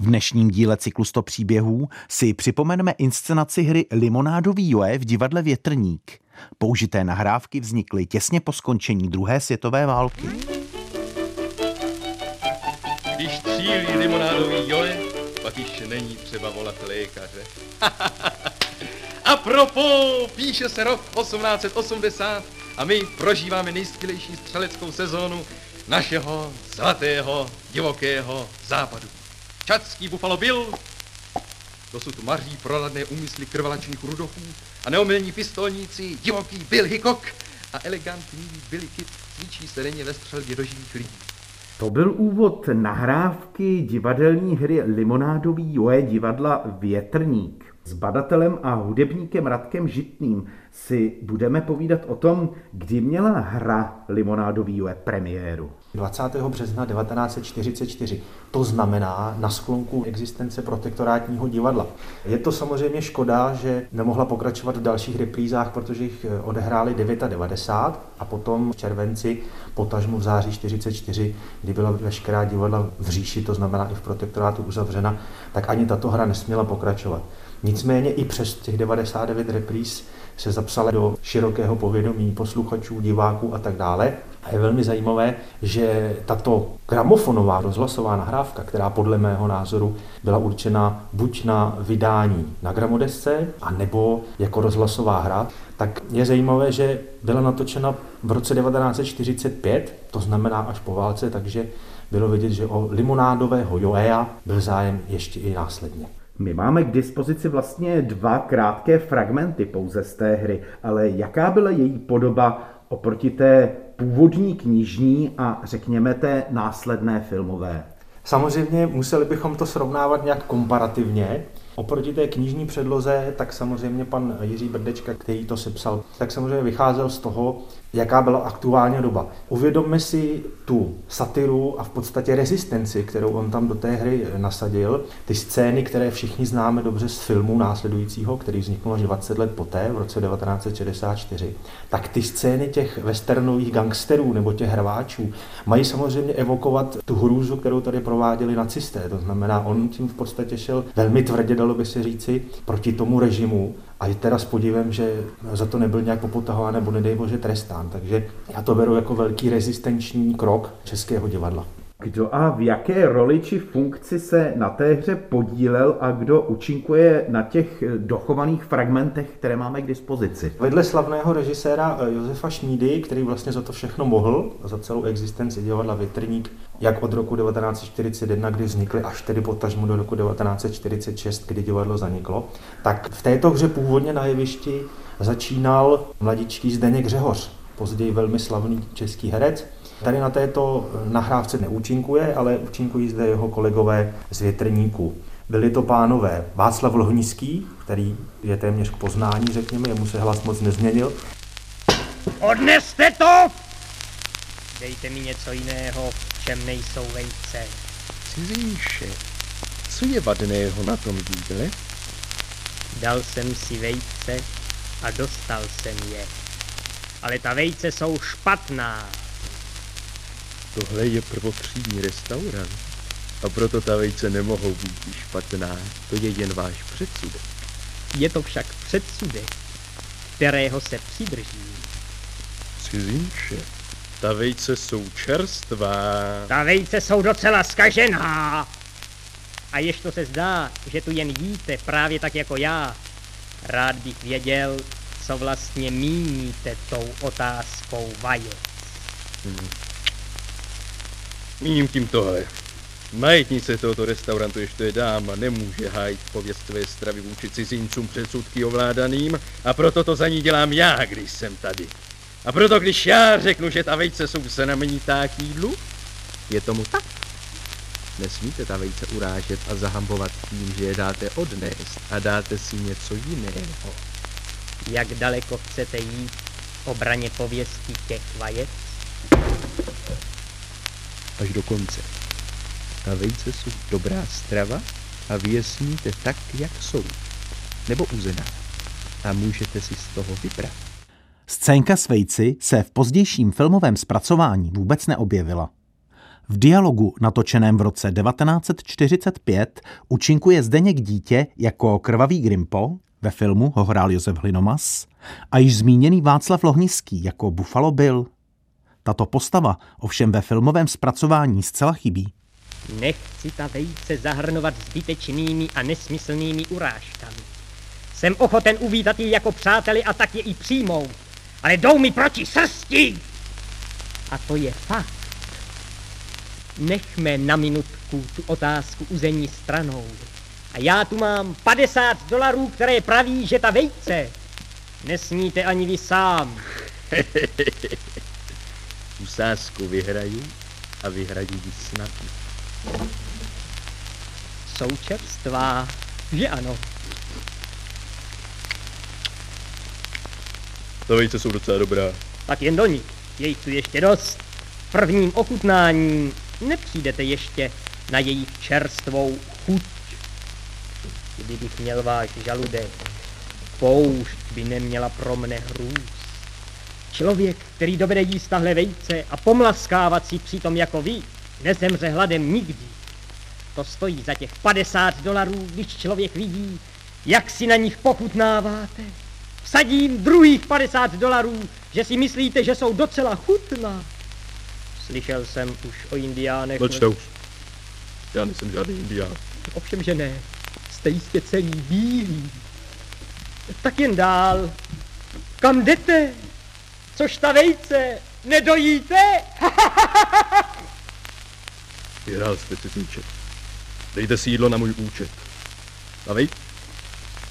V dnešním díle cyklu 100 příběhů si připomeneme inscenaci hry Limonádový Joe v divadle Větrník. Použité nahrávky vznikly těsně po skončení druhé světové války. Když střílí limonádový Joe, pak již není třeba volat lékaře. A propos, píše se rok 1880 a my prožíváme nejskvělejší střeleckou sezónu našeho zlatého divokého západu. Čadský Buffalo Bill, dosud maří proladné úmysly krvelačných rudochů a neomylní pistolníci divoký Bill Hickok a elegantní Billy Kid cvičí se denně ve střelbě do živých lidí. To byl úvod nahrávky divadelní hry Limonádový Joe divadla Větrník. S badatelem a hudebníkem Radkem Žitným si budeme povídat o tom, kdy měla hra Limonádový Joe premiéru. 20. března 1944. To znamená na sklonku existence protektorátního divadla. Je to samozřejmě škoda, že nemohla pokračovat v dalších reprízách, protože jich odehráli 99 a potom v červenci, potažmu v září 44, kdy byla veškerá divadla v říši, to znamená i v protektorátu uzavřena, tak ani tato hra nesměla pokračovat. Nicméně i přes těch 99 repríz se zapsala do širokého povědomí posluchačů, diváků a tak dále. A je velmi zajímavé, že tato gramofonová rozhlasová nahrávka, která podle mého názoru byla určena buď na vydání na gramodesce, anebo jako rozhlasová hra, tak je zajímavé, že byla natočena v roce 1945, to znamená až po válce, takže bylo vidět, že o limonádového Joea byl zájem ještě i následně. My máme k dispozici vlastně dva krátké fragmenty pouze z té hry, ale jaká byla její podoba oproti té původní knižní a řekněme té následné filmové? Samozřejmě museli bychom to srovnávat nějak komparativně. Oproti té knižní předloze, tak samozřejmě pan Jiří Brdečka, který to sepsal, tak samozřejmě vycházel z toho, jaká byla aktuální doba. Uvědomme si tu satiru a v podstatě rezistenci, kterou on tam do té hry nasadil. Ty scény, které všichni známe dobře z filmu následujícího, který vznikl až 20 let poté, v roce 1964, tak ty scény těch westernových gangsterů nebo těch hrváčů mají samozřejmě evokovat tu hrůzu, kterou tady prováděli nacisté. To znamená, on tím v podstatě šel velmi tvrdě, dalo by se říci, proti tomu režimu a je teda s podívem, že za to nebyl nějak popotahován nebo nedej bože trestán. Takže já to beru jako velký rezistenční krok českého divadla. Kdo a v jaké roli či funkci se na té hře podílel a kdo účinkuje na těch dochovaných fragmentech, které máme k dispozici? Vedle slavného režiséra eh, Josefa Šnídy, který vlastně za to všechno mohl, za celou existenci divadla Větrník, jak od roku 1941, kdy vznikly, až tedy potažmu do roku 1946, kdy divadlo zaniklo, tak v této hře původně na jevišti začínal mladičký Zdeněk Řehoř, později velmi slavný český herec, Tady na této nahrávce neúčinkuje, ale účinkují zde jeho kolegové z větrníku. Byli to pánové Václav Lohnický, který je téměř k poznání, řekněme, jemu se hlas moc nezměnil. Odneste to! Dejte mi něco jiného, v čem nejsou vejce. Cizinče, co je vadného na tom jídle? Dal jsem si vejce a dostal jsem je. Ale ta vejce jsou špatná. Tohle je prvotřídní restaurant. A proto ta vejce nemohou být špatná. To je jen váš předsudek. Je to však předsudek, kterého se přidrží. Cizinče, ta vejce jsou čerstvá. Ta vejce jsou docela skažená. A ještě to se zdá, že tu jen jíte právě tak jako já. Rád bych věděl, co vlastně míníte tou otázkou vajec. Hmm. Míním tím tohle. Majetnice tohoto restaurantu ještě je dáma, nemůže hájit pověst tvé stravy vůči cizincům předsudky ovládaným a proto to za ní dělám já, když jsem tady. A proto, když já řeknu, že ta vejce jsou znamenitá k jídlu, je tomu tak. Nesmíte ta vejce urážet a zahambovat tím, že je dáte odnést a dáte si něco jiného. Jak daleko chcete jít obraně pověstí těch vajec? Až do konce. Ta vejce jsou dobrá strava a vy je sníte tak, jak jsou. Nebo uzená. A můžete si z toho vybrat. Scénka s vejci se v pozdějším filmovém zpracování vůbec neobjevila. V dialogu natočeném v roce 1945 účinkuje Zdeněk Dítě jako krvavý Grimpo, ve filmu ho hrál Josef Hlinomas, a již zmíněný Václav Lohnický jako Buffalo Bill. Tato postava ovšem ve filmovém zpracování zcela chybí. Nechci ta vejce zahrnovat zbytečnými a nesmyslnými urážkami. Jsem ochoten uvítat ji jako přáteli a tak je i přijmout. Ale jdou mi proti srsti! A to je fakt. Nechme na minutku tu otázku uzení stranou. A já tu mám 50 dolarů, které praví, že ta vejce nesníte ani vy sám. tu sázku vyhraju a vyhraju ji snad. Jsou čerstvá, že ano. Ta vejce jsou docela dobrá. Tak jen do ní, je tu ještě dost. V prvním ochutnání nepřijdete ještě na jejich čerstvou chuť. Kdybych měl váš žaludek, poušť by neměla pro mne hrůz. Člověk, který dovede jíst tahle vejce a pomlaskávat si přitom jako vy, nezemře hladem nikdy. To stojí za těch 50 dolarů, když člověk vidí, jak si na nich pochutnáváte. Vsadím druhých 50 dolarů, že si myslíte, že jsou docela chutná. Slyšel jsem už o indiánech. Mlčte už. Já nejsem žádný indián. Ovšem, že ne. Jste jistě celý bílý. Tak jen dál. Kam jdete? Což ta vejce? Nedojíte? Vyhrál jste si účet. Dejte si jídlo na můj účet. A vej?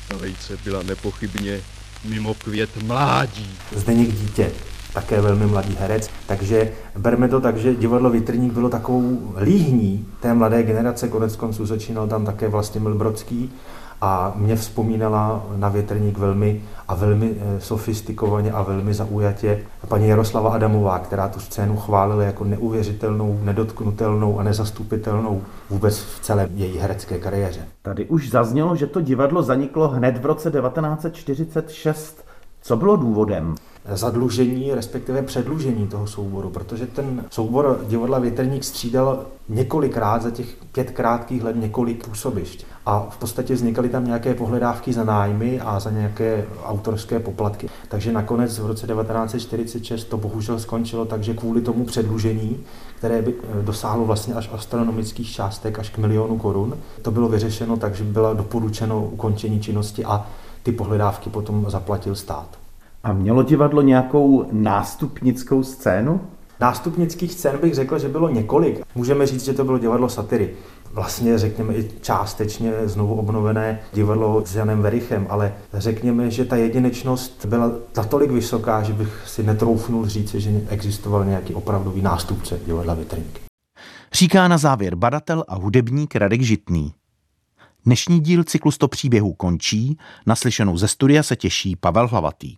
Ta vejce byla nepochybně mimo květ mládí. Zdeněk dítě, také velmi mladý herec, takže berme to tak, že divadlo Vitrník bylo takovou líhní té mladé generace, konec konců začínal tam také vlastně Brodský a mě vzpomínala na větrník velmi a velmi eh, sofistikovaně a velmi zaujatě paní Jaroslava Adamová, která tu scénu chválila jako neuvěřitelnou, nedotknutelnou a nezastupitelnou vůbec v celé její herecké kariéře. Tady už zaznělo, že to divadlo zaniklo hned v roce 1946. Co bylo důvodem? zadlužení, respektive předlužení toho souboru, protože ten soubor divadla Větrník střídal několikrát za těch pět krátkých let několik působišť. A v podstatě vznikaly tam nějaké pohledávky za nájmy a za nějaké autorské poplatky. Takže nakonec v roce 1946 to bohužel skončilo takže kvůli tomu předlužení, které by eh, dosáhlo vlastně až astronomických částek, až k milionu korun, to bylo vyřešeno, takže bylo doporučeno ukončení činnosti a ty pohledávky potom zaplatil stát. A mělo divadlo nějakou nástupnickou scénu? Nástupnických scén bych řekl, že bylo několik. Můžeme říct, že to bylo divadlo satiry. Vlastně řekněme i částečně znovu obnovené divadlo s Janem Verichem, ale řekněme, že ta jedinečnost byla natolik vysoká, že bych si netroufnul říct, že existoval nějaký opravdový nástupce divadla Vitrinky. Říká na závěr badatel a hudebník Radek Žitný. Dnešní díl cyklu 100 příběhů končí, naslyšenou ze studia se těší Pavel Hlavatý.